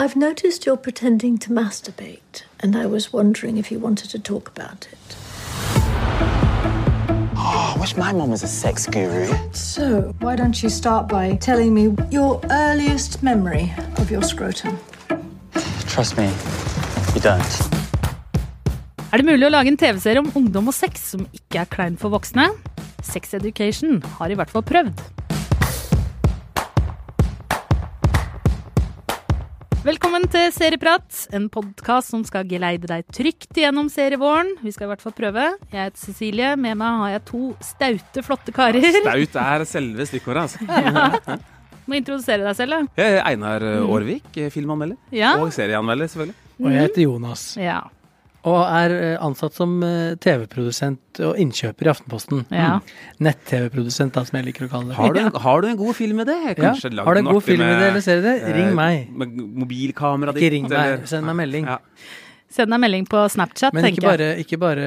I've noticed you're pretending to masturbate, and I was wondering if you wanted to talk about it. Oh, I wish my mom was a sex guru. So, why don't you start by telling me your earliest memory of your scrotum? Trust me, you don't. Er det mulig å lage en TV-serie om ungdom og sex som ikke er klein for voksne? Sex Education har i hvert fall prøvd. Velkommen til Serieprat, en podkast som skal geleide deg trygt gjennom serievåren. Vi skal i hvert fall prøve. Jeg heter Cecilie. Med meg har jeg to staute, flotte karer. Staut er selve stikkordet, altså. Må introdusere deg selv, da. Jeg er Einar Aarvik, filmanmelder. Ja. Og serieanmelder, selvfølgelig. Og jeg heter Jonas. Ja. Og er eh, ansatt som eh, TV-produsent og innkjøper i Aftenposten. Ja. Mm. Nett-TV-produsent, da, som jeg liker å kalle det. Har du, har du en god filmidé? Kanskje Ja. Har du en god film med det, eller ser du det? Ring meg. Med mobilkameraet ditt. Ikke ring meg, send meg melding. Ja. Send deg melding på Snapchat, Men tenker jeg. Men ikke bare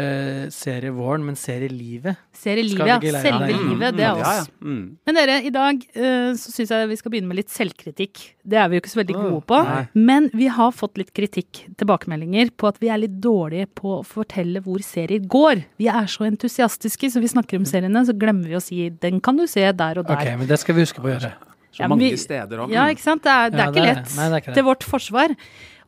serie våren, men serie livet. Serielivet, livet, ja. Selve deg? livet, det er Ja, ja. Mm. Men dere, i dag eh, så syns jeg vi skal begynne med litt selvkritikk. Det er vi jo ikke så veldig gode på. Oh, Men vi har fått litt kritikk, tilbakemeldinger, på at vi er litt dårlige på å fortelle hvor serier går. Vi er så entusiastiske, så vi snakker om seriene, så glemmer vi å si 'den kan du se der og der'. Ok, men det skal vi huske på å gjøre. Så Ja, mange vi- steder òg. Ja, ikke sant? Det er, det er Ja, ikke det lett. nei, det er ikke det. Til vårt forsvar.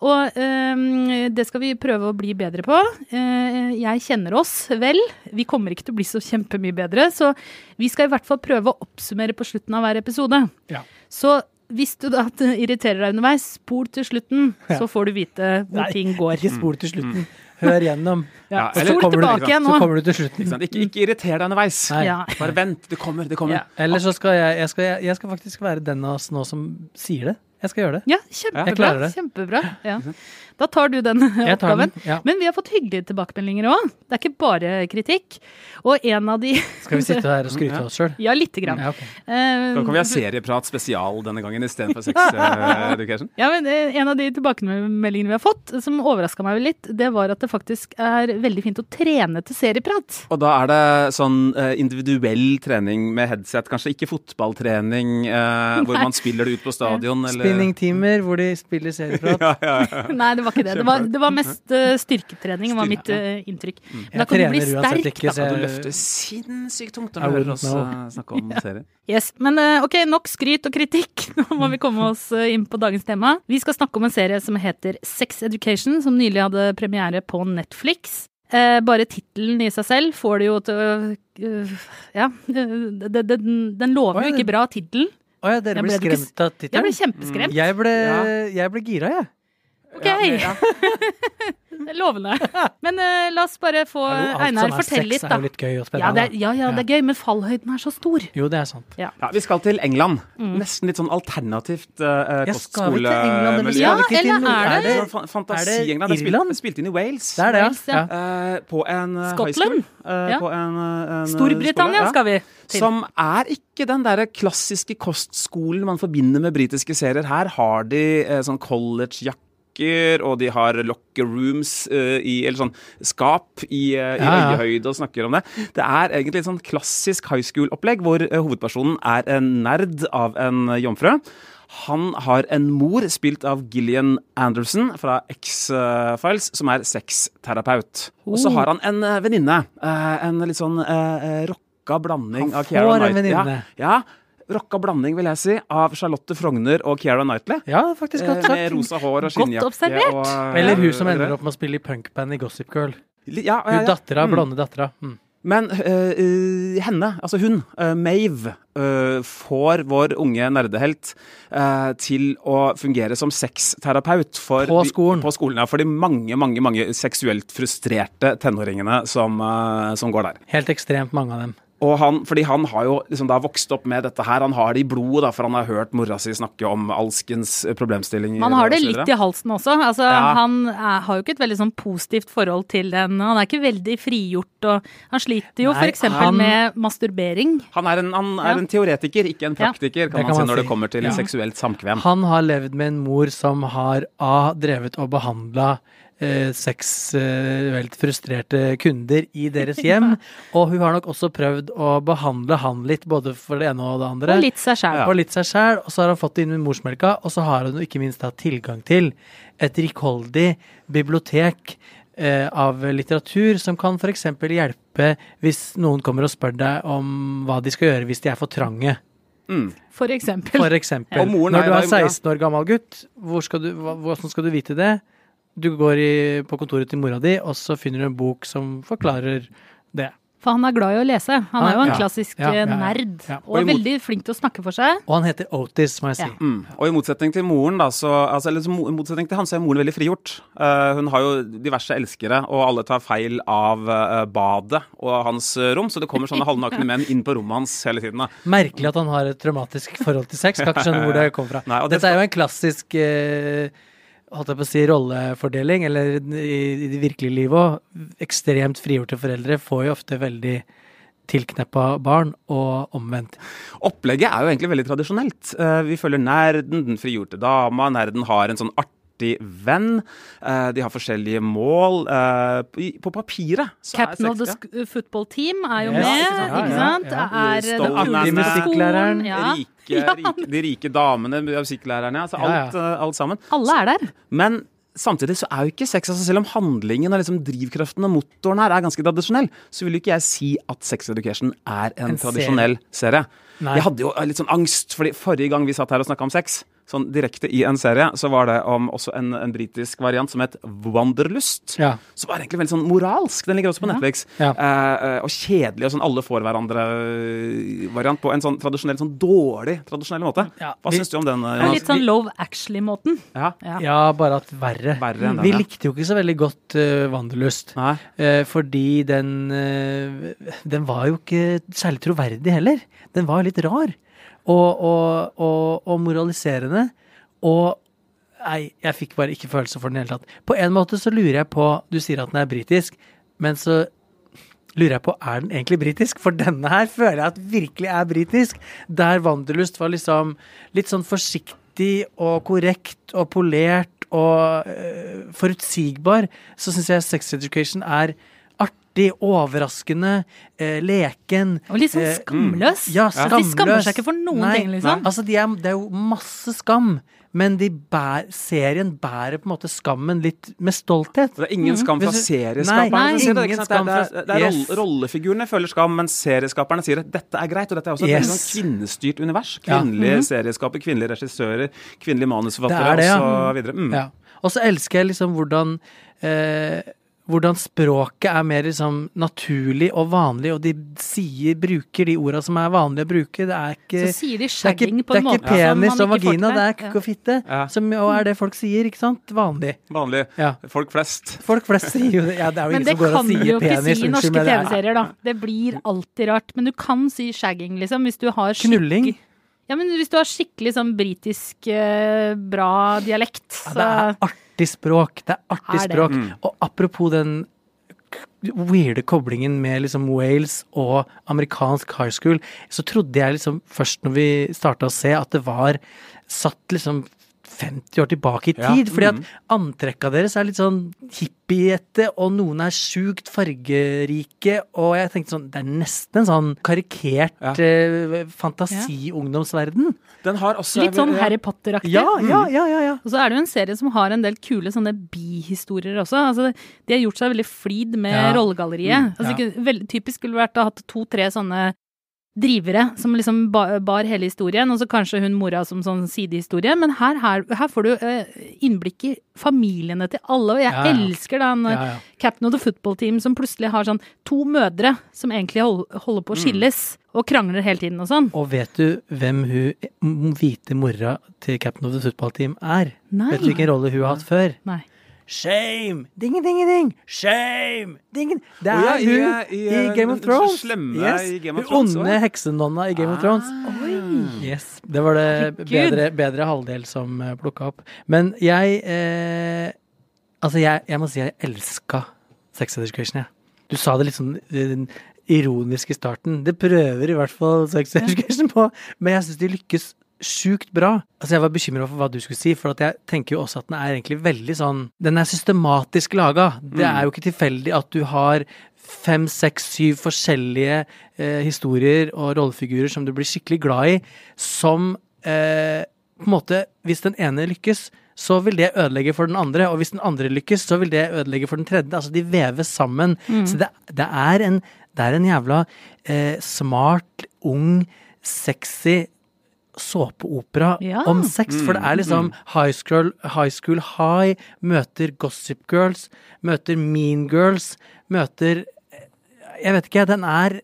Og eh, det skal vi prøve å bli bedre på. Eh, jeg kjenner oss vel. Vi kommer ikke til å bli så kjempemye bedre, så vi skal i hvert fall prøve å oppsummere på slutten av hver episode. Ja. Så hvis du da irriterer deg underveis, spol til slutten, Ja. så får du vite hvor Nei, ting går. Ikke spol til slutten. Hør gjennom. Ja, Ja, eller- så, kommer du- tilbake igjen Så kommer du til slutten. Ikke, ikke, ikke irriter deg underveis. Ja. Bare vent. Det kommer, det kommer. Ja. Eller så skal jeg, jeg, skal, jeg skal faktisk være den av oss nå som sier det. Jeg skal gjøre det. Ja, kjempebra. det. kjempebra. Ja. Da tar du den tar oppgaven. den. Ja. Men vi har fått hyggelige tilbakemeldinger òg. Det er ikke bare kritikk. Og en av de Skal vi sitte her og skryte av oss sjøl? Ja, lite grann. Ja, okay. Eh, Da kan vi ha serieprat spesial denne gangen istedenfor Sex eh, Education. ja, men eh, En av de tilbakemeldingene vi har fått, som overraska meg litt, det var at det faktisk er veldig fint å trene til serieprat. Og da er det sånn eh, individuell trening med headset, kanskje ikke fotballtrening eh, hvor man spiller det ut på stadion, eller Spinningtimer hvor de spiller serieprat. ja, ja, ja. Nei, det var ikke det. Det var, det var mest uh, styrketrening, var mitt uh, inntrykk. Men da kan du bli sterk, ikke, da. kan du løfte sinnssykt tungt når du hører oss eh, snakke om serie. Yes, Men uh, ok, nok skryt og kritikk. Nå må vi komme oss inn på dagens tema. Vi skal snakke om en serie som heter Sex Education, som nylig hadde premiere på Netflix. Eh, bare tittelen i seg selv får det jo til å øh, Ja. det- det- Den, den lover jo ikke bra, tittelen. Å ja, dere Jeg ble ble skremt av Jeg ble tittelen? kjempeskremt. Jeg ble, Ja. jeg ble gira, jeg. Ok, det er lovende. Men uh, la oss bare få Hallo, alt Einar som er fortelle sex er jo litt gøy og Ja, spennende. det er, ja, ja, det er gøy, men fallhøyden er så stor. Jo, det er sant. Ja, Vi skal til England. Mm. Nesten litt sånn alternativt uh, Ja, eller kostskole... Ja, ikke til eller er det- Sånn er det England. Det er spilt, spilt inn i Wales. Det er det, Wales, ja. ja. Eh, på en eh, high school. eh, Ja. På en, eh, en, eh, Storbritannia skole, ja. skal vi til. Som er ikke den derre klassiske kostskolen man forbinder med britiske serier. Her har de eh, sånn collegejakker, og de har locker rooms uh, i Eller sånn skap i, uh, i Ja, ja. øyehøyde og snakker om det. Det er egentlig et sånn klassisk high school-opplegg hvor uh, hovedpersonen er en nerd av en eh, jomfru. Han har en mor, spilt av Gillian Anderson fra X-Files, som er sexterapeut. Og så Oh. har han en eh, venninne. eh, en litt sånn eh, eh, rocka blanding Han av Keira får en Knightley. venninne. Ja, ja, rocka blanding, vil jeg si, av Charlotte Frogner og Keira Knightley. Ja, faktisk Eh, sagt med rosa hår og Godt skinnjakke. observert. og, eh, Eller hun som ender opp med å spille i punkband i Gossip Girl. Ja, ja, Hun ja. dattera, Mm. blonde dattera. Mm. Men øh, henne, altså hun, øh, Mave, øh, får vår unge nerdehelt øh, til å fungere som sexterapeut for På de- skolen. På skolen, ja, for de mange, mange mange seksuelt frustrerte tenåringene som, øh, som går der. Helt ekstremt mange av dem. Og han, fordi han har jo liksom da vokst opp med dette her, han har det i blodet, da, for han har hørt mora si snakke om alskens problemstillinger. Man har det litt i halsen også. Altså, Ja. Han er, har jo ikke et veldig sånn positivt forhold til den. Han er ikke veldig frigjort, og han sliter jo f.eks. med masturbering. Han er en, han er Ja. en teoretiker, ikke en praktiker, kan Det man kan si når det kommer til Ja. seksuelt samkvem. Han har levd med en mor som har A. drevet og behandla eh, seksuelt frustrerte kunder i deres hjem. Og hun har nok også prøvd å behandle han litt, både for det ene og det andre. Og litt seg sjæl. Og litt seg sjæl, og så har han fått det inn med morsmelka, og så har hun ikke minst da tilgang til et rikholdig bibliotek eh, av litteratur som kan f.eks. hjelpe hvis noen kommer og spør deg om hva de skal gjøre hvis de er for trange. Mm. For eksempel. For eksempel. Når du er 16 år gammel gutt, hvordan skal du, hvordan skal du vite det? Du går i, på kontoret til mora di, og så finner du en bok som forklarer det. For han er glad i å lese. Han er jo en Ja. klassisk Ja, ja, eh, ja. nerd. Ja. Og er veldig flink til å snakke for seg. Og han heter Otis, må jeg si. Ja. Mm. Og i motsetning til moren, da, så, altså, eller, i motsetning til han, så er moren veldig frigjort. Uh, hun har jo diverse elskere, og alle tar feil av uh, badet og hans rom, så det kommer sånne halvnakne menn inn på rommet hans hele tiden. da. Merkelig at han har et traumatisk forhold til sex. Skal ikke skjønne hvor det kommer fra. Nei, og det Dette er jo en klassisk eh, holdt jeg på å si, rollefordeling, eller i, i det virkelige livet òg. Ekstremt frigjorte foreldre får jo ofte veldig tilkneppa barn, og omvendt. Opplegget er jo egentlig veldig tradisjonelt. Eh, vi følger nerden, den frigjorte dama. Nerden har en sånn artig venn. Eh, de har forskjellige mål. Eh, på, papiret så Captain er of the football team er jo Yes, med, ja, ja, ikke sant? ja. Er den kuleste Artig musikklæreren. skolen, ja, Ja. rike, rike, de rike damene, musikklærerne, altså alt, eh, alt sammen. Alle er der. Men samtidig så er jo ikke sex altså Selv om handlingen og liksom drivkraften og motoren her er ganske tradisjonell, så vil jo ikke jeg si at Sex Education er en, En tradisjonell serie. serie. Jeg hadde jo litt sånn angst, fordi forrige gang vi satt her og snakka om sex, sånn direkte i en serie, så var det om også en, en britisk variant som het Wanderlust. Ja. Som var egentlig veldig sånn moralsk. Den ligger også på Netflix. Ja. Eh, eh, og kjedelig og sånn alle får hverandre-variant på en sånn tradisjonell, sånn dårlig tradisjonell måte. Ja, Hva syns du om den? eh, Jonas? litt sånn Love Actually-måten. Ja. Ja. Ja, bare at verre. Verre enn den, Vi ja. likte jo ikke så veldig godt uh, Wanderlust. Nei. Eh, fordi den uh, Den var jo ikke særlig troverdig heller. Den var litt rar. Og, og, og, og moraliserende. Og Nei, jeg fikk bare ikke følelse for den i det hele tatt. På en måte så lurer jeg på Du sier at den er britisk, men så lurer jeg på er den egentlig britisk? For denne her føler jeg at virkelig er britisk. Der Wanderlust var liksom litt sånn forsiktig og korrekt og polert og øh, forutsigbar, så syns jeg Sex Education er artig, overraskende, eh, leken. Og litt sånn eh, skamløs. Ja, Altså, de skammer seg ikke for noen Nei, ting, liksom. Altså, de er, det er jo masse skam, men de bær, serien bærer på en måte skammen litt med stolthet. Det er ingen skam fra Hvis serieskaperne. Nei, det, er, det er, det er Yes. Rollefigurene føler skam, men serieskaperne sier at dette er greit. Og dette er også et Yes. sånn kvinnestyrt univers. Ja. Kvinnelige serieskaper, kvinnelige regissører, kvinnelige manusforfattere osv. og så videre. Mm. Ja. Og så elsker jeg liksom hvordan eh, hvordan språket er mer liksom naturlig og vanlig, og de sier, bruker de orda som er vanlige å bruke. Det er ikke Så sier de det er ikke, shagging på det er ikke måte penis og vagina, det er kukk og fitte. Ja. Som jo er det folk sier, ikke sant? Vanlig. Vanlig. Ja. Folk flest. Folk flest sier jo det. Ja, det er jo Men ingen det som går kan du jo ikke si i norske men det er- TV-serier, da. Det blir alltid rart. Men du kan si shagging, liksom, hvis du har Knulling. Ja, men hvis du har skikkelig sånn britisk eh, bra dialekt, så Ja, det er artig språk. Det er artig Er det. språk. Mm. Og apropos den weirde koblingen med liksom Wales og amerikansk high school, så trodde jeg liksom først når vi starta å se, at det var satt liksom 50 år tilbake i Ja, tid. Fordi at mm. antrekka deres er litt sånn hippiete, og noen er sjukt fargerike, og jeg tenkte sånn Det er nesten en sånn karikert Ja. eh, fantasi-ungdomsverden. Den har også litt sånn Harry Potter-aktig. Ja, ja, ja, ja, ja. Og så er det jo en serie som har en del kule sånne bihistorier også. Altså, de har gjort seg veldig flid med Ja. rollegalleriet. Altså, ja. ikke, veldig typisk skulle vært å ha hatt to-tre sånne drivere som liksom bar hele historien, og så kanskje hun mora som sånn sidehistorie. Men her, her, her får du eh, innblikk i familiene til alle, og jeg Ja, ja. elsker den ja. Captain of the Football Team som plutselig har sånn to mødre som egentlig holder på å skilles, og krangler hele tiden og sånn. Og vet du hvem hun hvite mora til Captain of the Football Team er? Nei. Vet du hvilken rolle hun har hatt før? Nei. Shame! Ding, ding, ding! Shame! Ding. Det er oh, ja, i, hun eh, i, i, eh, Game of den Thrones. slemme yes. i Game of Thrones. Hun onde heksenonna i Game of Thrones. Yes. Det var det bedre, bedre halvdel som uh, plukka opp. Men jeg eh, Altså, jeg, jeg må si jeg elska Sex Education, jeg. Du sa det litt sånn den ironiske starten. Det prøver i hvert fall Sex Education på, men jeg syns de lykkes sjukt bra. Altså Jeg var bekymra for hva du skulle si, for at jeg tenker jo også at den er egentlig veldig sånn Den er systematisk laga. Det er jo ikke tilfeldig at du har fem, seks, syv forskjellige eh, historier og rollefigurer som du blir skikkelig glad i, som eh, på en måte Hvis den ene lykkes, så vil det ødelegge for den andre. Og hvis den andre lykkes, så vil det ødelegge for den tredje. Altså, de veves sammen. Så det, det, er en, det er en jævla eh, smart, ung, sexy såpeopera Ja. om sex. For det er liksom high school, high school high møter Gossip Girls, møter Mean Girls, møter Jeg vet ikke, den er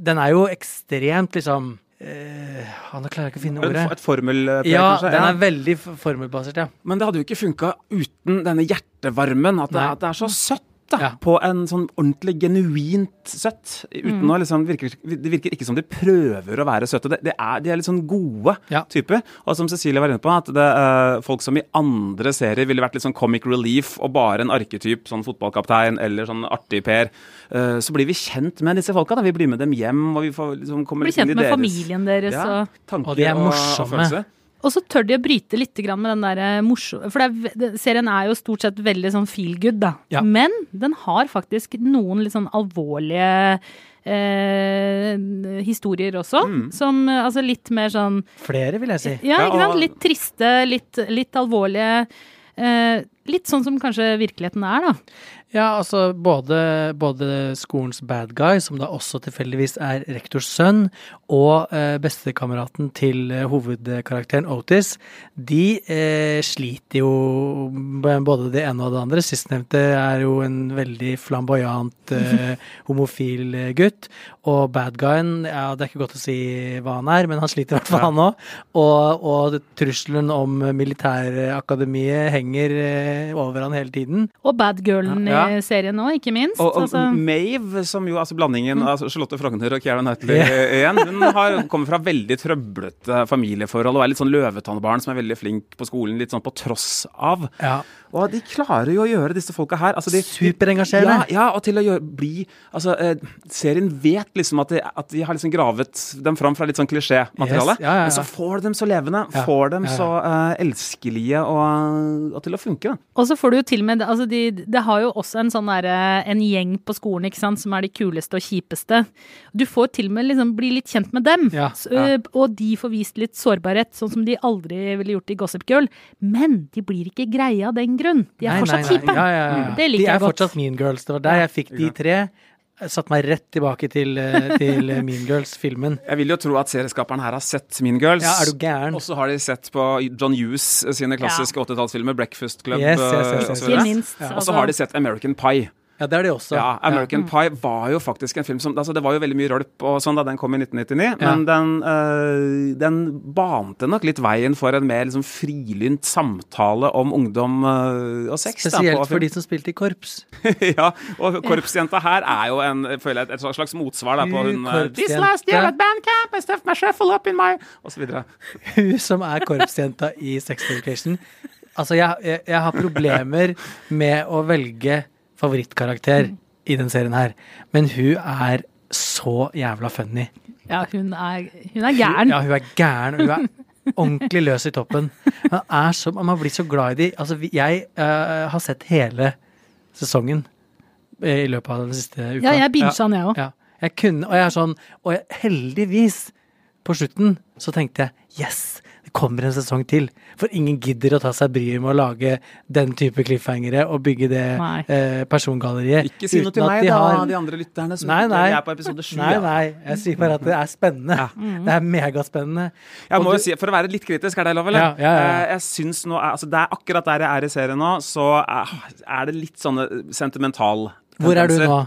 Den er jo ekstremt liksom Uh, han klarer ikke å finne ordet. Et formelpreg, Ja, kanskje? den er veldig formelbasert, ja. Men det hadde jo ikke funka uten denne hjertevarmen. At det, at det er så søtt. Da, Ja. På en sånn ordentlig genuint søtt. Uten å liksom virker, Det virker ikke som de prøver å være søte. Det, det er, de er litt sånn gode Ja. typer. Og som Cecilie var inne på, at det, uh, folk som i andre serier ville vært litt sånn comic relief og bare en arketyp, sånn fotballkaptein eller sånn artig Per, uh, så blir vi kjent med disse folka. da Vi blir med dem hjem, og vi får liksom komme Bli litt inn kjent med deres familien deres ja, og Og de er morsomme. og. Og så tør de å bryte litt med den der morsomme For det er, serien er jo stort sett veldig sånn feel good, da. Ja. Men den har faktisk noen litt sånn alvorlige eh, historier også. Som eh, altså litt mer sånn Flere, vil jeg si. Ja, Ja, ikke sant? Litt triste, litt, litt alvorlige. Eh, litt sånn som kanskje virkeligheten er, da. Ja, altså både, både skolens bad guy, som da også tilfeldigvis er rektors sønn, og eh, bestekameraten til eh, hovedkarakteren Otis, de eh, sliter jo både det ene og det andre. Sistnevnte er jo en veldig flamboyant eh, homofil eh, gutt. Og bad guyen, ja, det er ikke godt å si hva han er, men han sliter i hvert fall, han òg. Og, og trusselen om militærakademiet henger eh, over han hele tiden. Og bad girlen Ja. I serien nå, ikke minst. Og, og altså, Mave, som jo altså blandingen av Charlotte Frogner og Keira Knightley igjen, hun har, kommer fra veldig trøblete familieforhold og er litt sånn løvetannbarn som er veldig flink på skolen, litt sånn på tross av. Ja. Og de klarer jo å gjøre disse folka her altså de, Superengasjerende. Ja, ja, og til å gjøre, bli Altså, eh, serien vet liksom at de, at de har liksom gravet dem fram fra litt sånn klisjémateriale, Yes, ja, men så får de dem så levende, får dem så eh, elskelige og, og til å funke. Da. Og så får du jo til med altså de, Det har jo også en sånn der, En gjeng på skolen, ikke sant, som er de kuleste og kjipeste. Du får til og med liksom bli litt kjent med dem. Ja, øh, Og de får vist litt sårbarhet, sånn som de aldri ville gjort i Gossip Girl. Men de blir ikke greie av den grunn. De er Nei, fortsatt nei, nei. kjipe. Ja, ja, ja. Det liker de er jeg godt. fortsatt Mean Girls. Det var der jeg fikk de tre. Jeg satte meg rett tilbake til, eh, til eh, Mean Girls-filmen. Jeg vil jo tro at serieskaperen her har sett Mean Girls. Ja, er du gæren? Og så har de sett på John Hughes sine klassiske 80-tallsfilmer, Breakfast Club Yes, yes, yes, eh, yes, videre. minst. Og altså. så har de sett American Pie. Ja, det er det også. Ja, American Pie var jo faktisk en film som altså Det var jo veldig mye rølp og sånn da den kom i 1999, Ja. men den, øh, den bante nok litt veien for en mer liksom frilynt samtale om ungdom øh, og sex. Spesielt da, på for de som spilte i korps. ja, og korpsjenta her er jo en, føler jeg, et slags motsvar da, på Hun øh, This last year at bandcamp, I stuffed my shuffle up in my Og så videre. Hun som er korpsjenta i Sex Education. Altså, jeg, jeg, jeg har problemer med å velge favorittkarakter i den serien her, men hun er så jævla funny. Ja, hun er, hun er gæren. Ja, hun er gæren. Hun er ordentlig løs i toppen. Man, er så, man blir så glad i de. Altså, jeg uh, har sett hele sesongen i løpet av den siste uka. Ja, jeg bincha den, jeg òg. Ja. Jeg kunne, og jeg er sånn Og jeg, heldigvis, på slutten, så tenkte jeg yes, kommer en sesong til. For ingen gidder å ta seg bryet med å lage den type cliffhangere og bygge det eh, persongalleriet. Ikke si noe til meg, de da, har- de andre lytterne. Som Nei, nei. Er på episode sju. Nei, nei. Jeg sier bare at det er spennende. Det er megaspennende. Jeg må du- jo si, For å være litt kritisk, er det lov, eller? Ja, ja, ja, ja. Eh, Jeg syns nå, altså Det er akkurat der jeg er i serien nå, så er, er det litt sånne sentimental Hvor er du nå?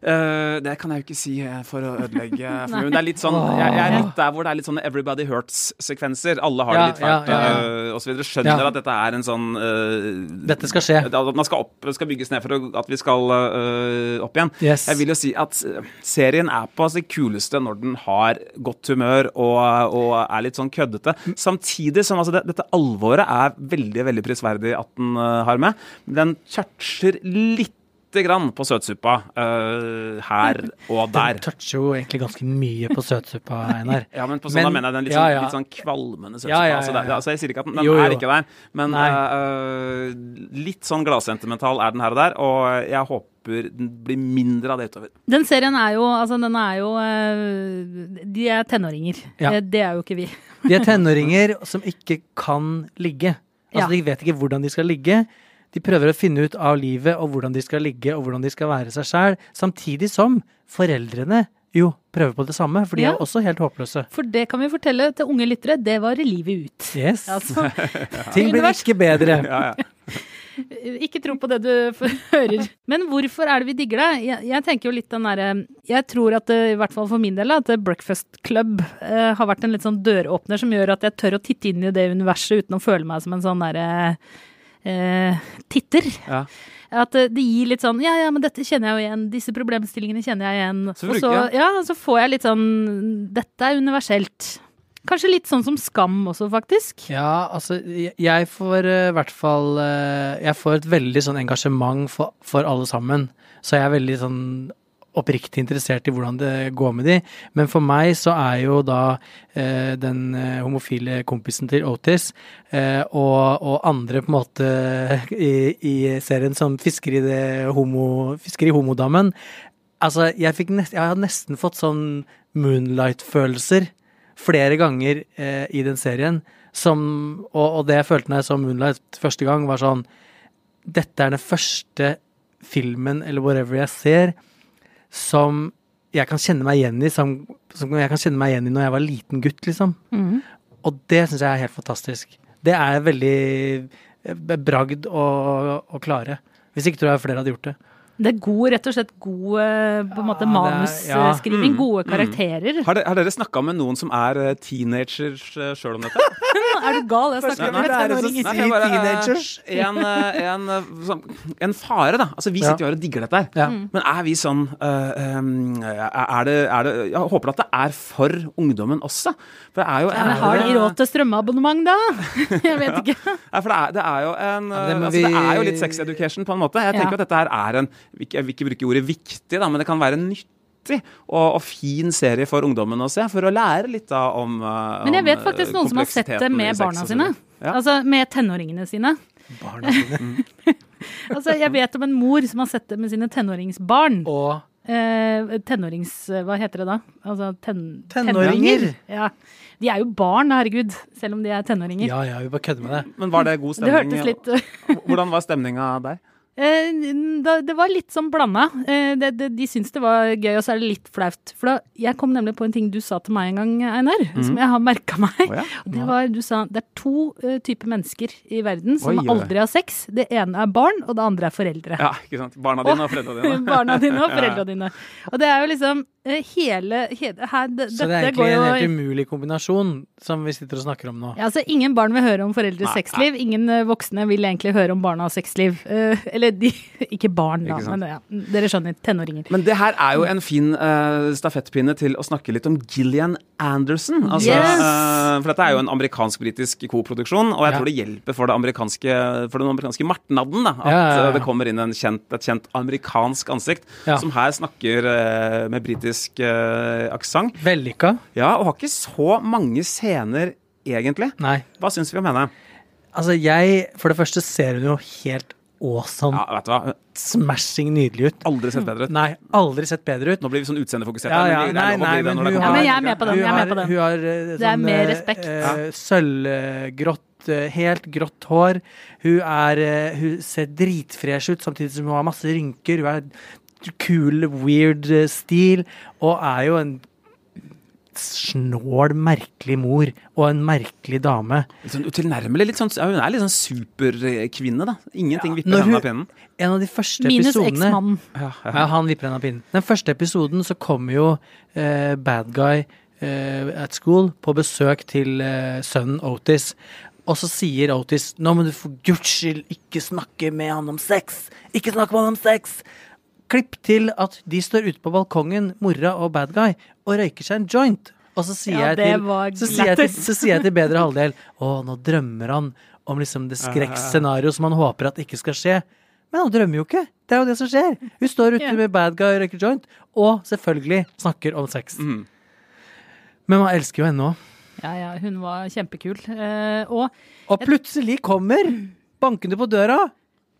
Eh, det kan jeg jo ikke si eh, for å ødelegge for men det er litt sånn jeg, jeg er litt der hvor det er litt sånne Everybody Hurts-sekvenser. Alle har det litt fælt ja, ja, ja, og. Skjønner Ja. at dette er en sånn uh, Dette skal skje. At man skal, opp, skal bygges ned for at vi skal uh, opp igjen. Yes. Jeg vil jo si at eh, serien er på sitt kuleste når den har godt humør og, og er litt sånn køddete. Samtidig som altså, det, dette alvoret er veldig veldig prisverdig at den eh, har med. Den toucher litt lite grann på søtsuppa uh, her og der. Den toucher jo egentlig ganske mye på søtsuppa, Einar. Ja, men på sånn da Men- mener jeg den litt, ja, sånn, ja. litt sånn kvalmende søtsuppa. Ja, ja, ja, Altså, det, altså, jeg sier ikke at den, den Jo, jo. er ikke der, men eh, eh, litt sånn gladsentimental er den her og der, og jeg håper den blir mindre av det utover. Den serien er jo, altså den er jo eh, De er tenåringer. Ja. Det er jo ikke vi. De er tenåringer som ikke kan ligge. Altså, Ja. De vet ikke hvordan de skal ligge. De prøver å finne ut av livet og hvordan de skal ligge og hvordan de skal være seg sjæl, samtidig som foreldrene jo prøver på det samme, for de Ja. er også helt håpløse. For det kan vi fortelle til unge lyttere, det varer livet ut. Yes. Altså, Ting blir ikke bedre. Ja, ja. Ikke tro på det du hører. Men hvorfor er det vi digger det? Jeg, jeg tenker jo litt den derre Jeg tror at det, i hvert fall for min del, at Breakfast Club eh, har vært en litt sånn døråpner som gjør at jeg tør å titte inn i det universet uten å føle meg som en sånn derre eh, titter. Ja. At eh, det gir litt sånn Ja, ja, men dette kjenner jeg jo igjen. Disse problemstillingene kjenner jeg igjen. Så Og så, ja, så får jeg litt sånn Dette er universelt. Kanskje litt sånn som Skam også, faktisk. Ja, altså, jeg- får eh, i hvert fall eh, Jeg får et veldig sånn engasjement for, for alle sammen. Så jeg er veldig sånn oppriktig interessert i hvordan det går med de. Men for meg så er jo da eh, den eh, homofile kompisen til Otis eh, og, og andre på en måte i, i serien som fisker i det homo, fisker i homodammen Altså, jeg, fikk nest, jeg har nesten fått sånn Moonlight-følelser flere ganger eh, i den serien. Som, og, og det jeg følte når jeg så Moonlight første gang, var sånn Dette er den første filmen eller whatever jeg ser som jeg kan kjenne meg igjen i, som, som jeg kan kjenne meg igjen i når jeg var liten gutt, liksom. Og det syns jeg er helt fantastisk. Det er veldig eh, bragd å, å klare. Hvis ikke tror jeg flere hadde gjort det. Det er god, rett og slett god eh, på en måte Ja, er- ja. Mm, Gode mm. karakterer. Har, de, har dere snakka med noen som er eh, teenagers uh, sjøl om dette? Er du gal? Jeg snakker med eh, teenagers. En, eh, en, eh, en fare, da. Altså, vi sitter jo her og digger dette her. Ja. Men er vi sånn uh, um, er, det, er det Jeg håper at det er for ungdommen også. For det er jo Ja, men har de råd til strømmeabonnement, da? Jeg vet ikke. Ja, for det er, det er jo en Ja, altså, Det er jo litt sex education på en måte. Jeg tenker Ja. at dette her er en Jeg vil ikke bruke ordet viktig, da, men det kan være nyttig. Og, og fin serie for ungdommen å se, for å lære litt da om eh, Men jeg vet faktisk eh, noen som har sett det med barna sine. Ja. Altså med tenåringene sine. Barna sine. Altså, jeg vet om en mor som har sett det med sine tenåringsbarn. Og Eh, tenårings... Hva heter det da? Altså ten, Tenåringer. Ja. De er jo barn, herregud. Selv om de er tenåringer. Ja, ja, vi bare kødder med det. Men var det god stemning? det hørtes litt Hvordan var stemninga der? Eh, da, det var litt sånn blanda. De, det, det, de syntes det var gøy, og så er det litt flaut. For da, jeg kom nemlig på en ting du sa til meg en gang, Einar, som jeg har merka meg. Oh, ja. Og det var, du sa det er to uh, typer mennesker i verden som Oi, aldri har sex. Det ene er barn, og det andre er foreldre. Ja, ikke sant. Barna dine og foreldra dine. Barna dine og foreldra dine. Og det er jo liksom uh, hele, hele her, det, Så det er egentlig en helt umulig kombinasjon som vi sitter og snakker om nå. ja, altså Ingen barn vil høre om foreldres Nei, sexliv. Ingen uh, voksne vil egentlig høre om barnas sexliv. Eh, eller de Ikke barn, da, Ikke men ja, dere skjønner. Tenåringer. Men det her er jo en fin uh, stafettpinne til å snakke litt om Gillian Anderson. Altså, Yes! uh, for dette er jo en amerikansk-britisk koproduksjon, og jeg Ja. tror det hjelper for, det amerikanske, for den amerikanske martnaden da, at Ja, ja, ja. eh, det kommer inn en kjent, et kjent amerikansk ansikt Ja. som her snakker med britisk uh, aksent. Vellykka? Ja, og har ikke så mange scener egentlig. Nei. Hva syns vi om henne? Altså, jeg For det første ser hun jo helt awesome, Ja, vet du hva? smashing nydelig ut. Aldri sett bedre ut. Nei, aldri sett bedre ut. Nå blir vi sånn utseendefokusert. Ja, ja, nei, nei, men hun har, Ja, men jeg er med på den. Hun Jeg er med på den. hun har eh, Det er sånn, mer eh, respekt. Uh, Sølvgrått, eh, helt grått hår. Hun er Hun ser dritfresh ut, samtidig som hun har masse rynker. Hun er cool, weird stil, og er jo en snål, merkelig mor og en merkelig dame. Sånn utilnærmelig. Litt sånn, hun er litt sånn superkvinne, da. Ingenting vipper henne av pinnen. En av de første Minus episodene eksmannen. Ja, ja. Ja, han vipper henne av pinnen. Den første episoden så kommer jo eh, bad guy eh, at school på besøk til eh, sønnen Otis. Og så sier Otis nå må du for guds skyld ikke snakke med han om sex. Ikke snakke med han om sex. Klipp til at de står ute på balkongen, mora og bad guy, og røyker seg en joint. Og så sier, Ja, jeg, til, så, sier jeg til, så sier jeg til bedre halvdel Å, nå drømmer han om liksom det skrekkscenarioet som han håper at ikke skal skje. Men han drømmer jo ikke. Det er jo det som skjer. Hun står ute med bad guy og røyker joint, og selvfølgelig snakker om sex. Men man elsker jo henne òg. Ja, ja, hun var kjempekul. Eh, og Og plutselig kommer bankende på døra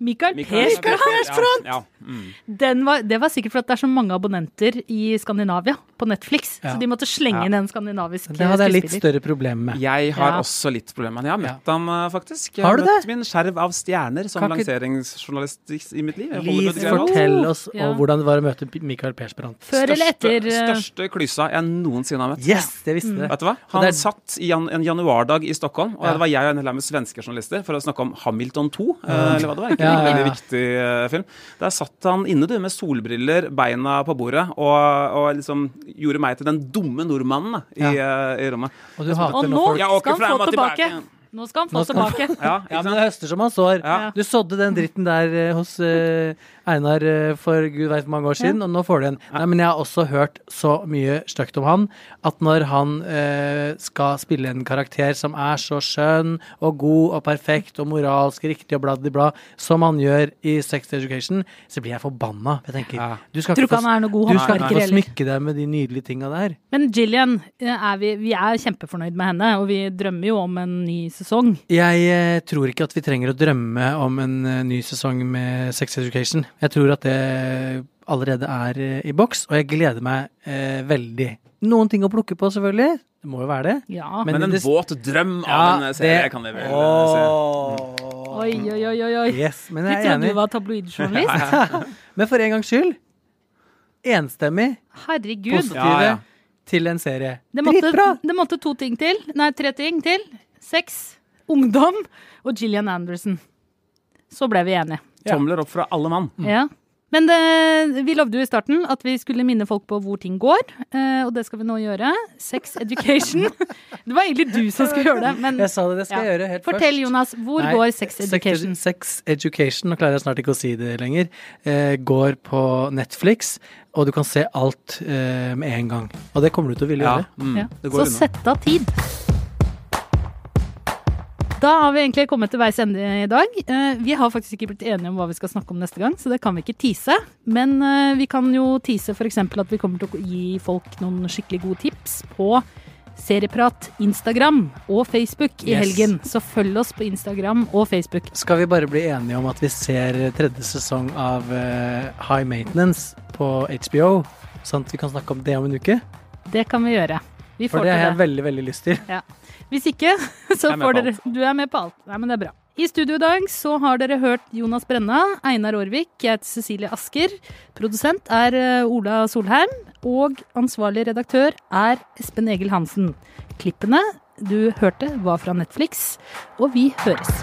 Michael, Mikael Persbrandt! Ja, ja. Mm. Var, det var sikkert fordi det er så mange abonnenter i Skandinavia på Netflix. Ja. Så de måtte slenge Ja. inn en skandinavisk Det hadde jeg litt større problem med. Jeg har Ja. også litt problemer med. Jeg har møtt ham eh, faktisk. Jeg Har du møtt det? min skjerv av stjerner som lanseringsjournalist i mitt liv. Lise, det fortell oss hvordan det var å møte Michael Persbrandt. Før eller etter Største, eh, klysa jeg noensinne har møtt. Yes, det visste jeg. Vet du hva? Han er- satt i jan en januardag i Stockholm, og Ja. det var jeg og en hel haug med svenske journalister for å snakke om Hamilton 2. eh, Eller hva det var. Ikke Ja, ja, veldig viktig eh, film. Der satt han inne du, med solbriller, beina på bordet, og, og liksom gjorde meg til den dumme nordmannen da, i, eh, i rommet. Og du Og nå skal han få tilbake. tilbake. Nå skal han få tilbake. Ja, Ja, men det høster som han sår. Ja. Du sådde den dritten der eh, hos eh, Einar eh, for gud veit hvor mange år siden, og nå får du en. Nei, men jeg har også hørt så mye stygt om han at når han eh, skal spille en karakter som er så skjønn og god og perfekt og moralsk riktig og bladibla, som han gjør i Sex Education, så blir jeg forbanna. Jeg tenker, Ja. du skal Tror ikke ikke han er noe god du skal håndverker ikke få heller. smykke deg med de nydelige tinga der. Men Jillian, eh, er vi, vi er kjempefornøyd med henne, og vi drømmer jo om en ny sesong. Jeg eh, tror ikke at vi trenger å drømme om en eh, ny sesong med Sex Education. Jeg tror at det allerede er eh, i boks, og jeg gleder meg eh, veldig. Noen ting å plukke på, selvfølgelig. Det må jo være det. Ja. Men Men en det- våt drøm av Ja, en serie det- kan vi vel se. Mm. Oi, oi, oi, oi. Yes, men Vi jeg er trodde enig. du var tabloidjournalist. Men for en gangs skyld, enstemmig Herregud. positive Ja, ja. til en serie. Det måtte, Dritbra! det måtte to ting til. Nei, tre ting til. Sex, ungdom og Gillian Anderson. Så ble vi enige. Tomler opp fra alle mann. Ja. Men det, vi lovde jo i starten at vi skulle minne folk på hvor ting går, eh, og det skal vi nå gjøre. Sex education. Det var egentlig du som skulle gjøre det, men Jeg sa det, det skal Ja. jeg gjøre helt fortell, først. Jonas. Hvor Nei, går sex education? Sex Education, nå klarer jeg snart ikke å si det lenger, eh, går på Netflix, og du kan se alt eh, med en gang. Og det kommer du til å ville Ja, gjøre. mm, Ja. Så unna. sett av tid. Da har vi egentlig kommet til veis ende i dag. Eh, Vi har faktisk ikke blitt enige om hva vi skal snakke om neste gang, så det kan vi ikke tease. Men eh, vi kan jo tease f.eks. at vi kommer til å gi folk noen skikkelig gode tips på Serieprat, Instagram og Facebook i Yes. helgen. Så følg oss på Instagram og Facebook. Skal vi bare bli enige om at vi ser tredje sesong av eh, High Maintenance på HBO, sånn at vi kan snakke om det om en uke? Det kan vi gjøre. Vi For det har jeg veldig, veldig lyst til. Hvis ikke, så får dere Du er med på alt. Nei, men det er bra. I studio i dag så har dere hørt Jonas Brenna, Einar Aarvik, jeg heter Cecilie Asker. Produsent er eh, Ola Solheim. Og ansvarlig redaktør er Espen Egil Hansen. Klippene du hørte, var fra Netflix. Og vi høres.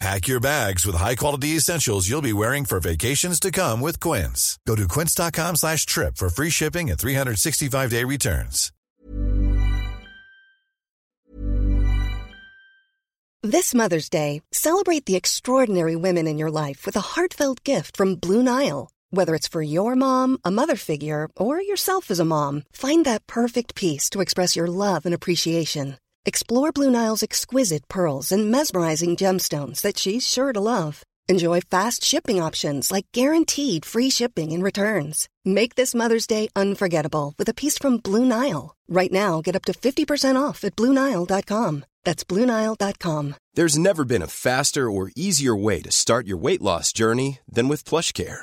Pack your bags with high-quality essentials you'll be wearing for vacations to come with Quince. Go to quince.com slash trip for free shipping and 365-day returns. This Mother's Day, celebrate the extraordinary women in your life with a heartfelt gift from Blue Nile. Whether it's for your mom, a mother figure, or yourself as a mom, find that perfect piece to express your love and appreciation. Explore Blue Nile's exquisite pearls and mesmerizing gemstones that she's sure to love. Enjoy fast shipping options like guaranteed free shipping and returns. Make this Mother's Day unforgettable with a piece from Blue Nile. Right now, get up to 50% off at BlueNile.com. That's BlueNile.com. There's never been a faster or easier way to start your weight loss journey than with PlushCare.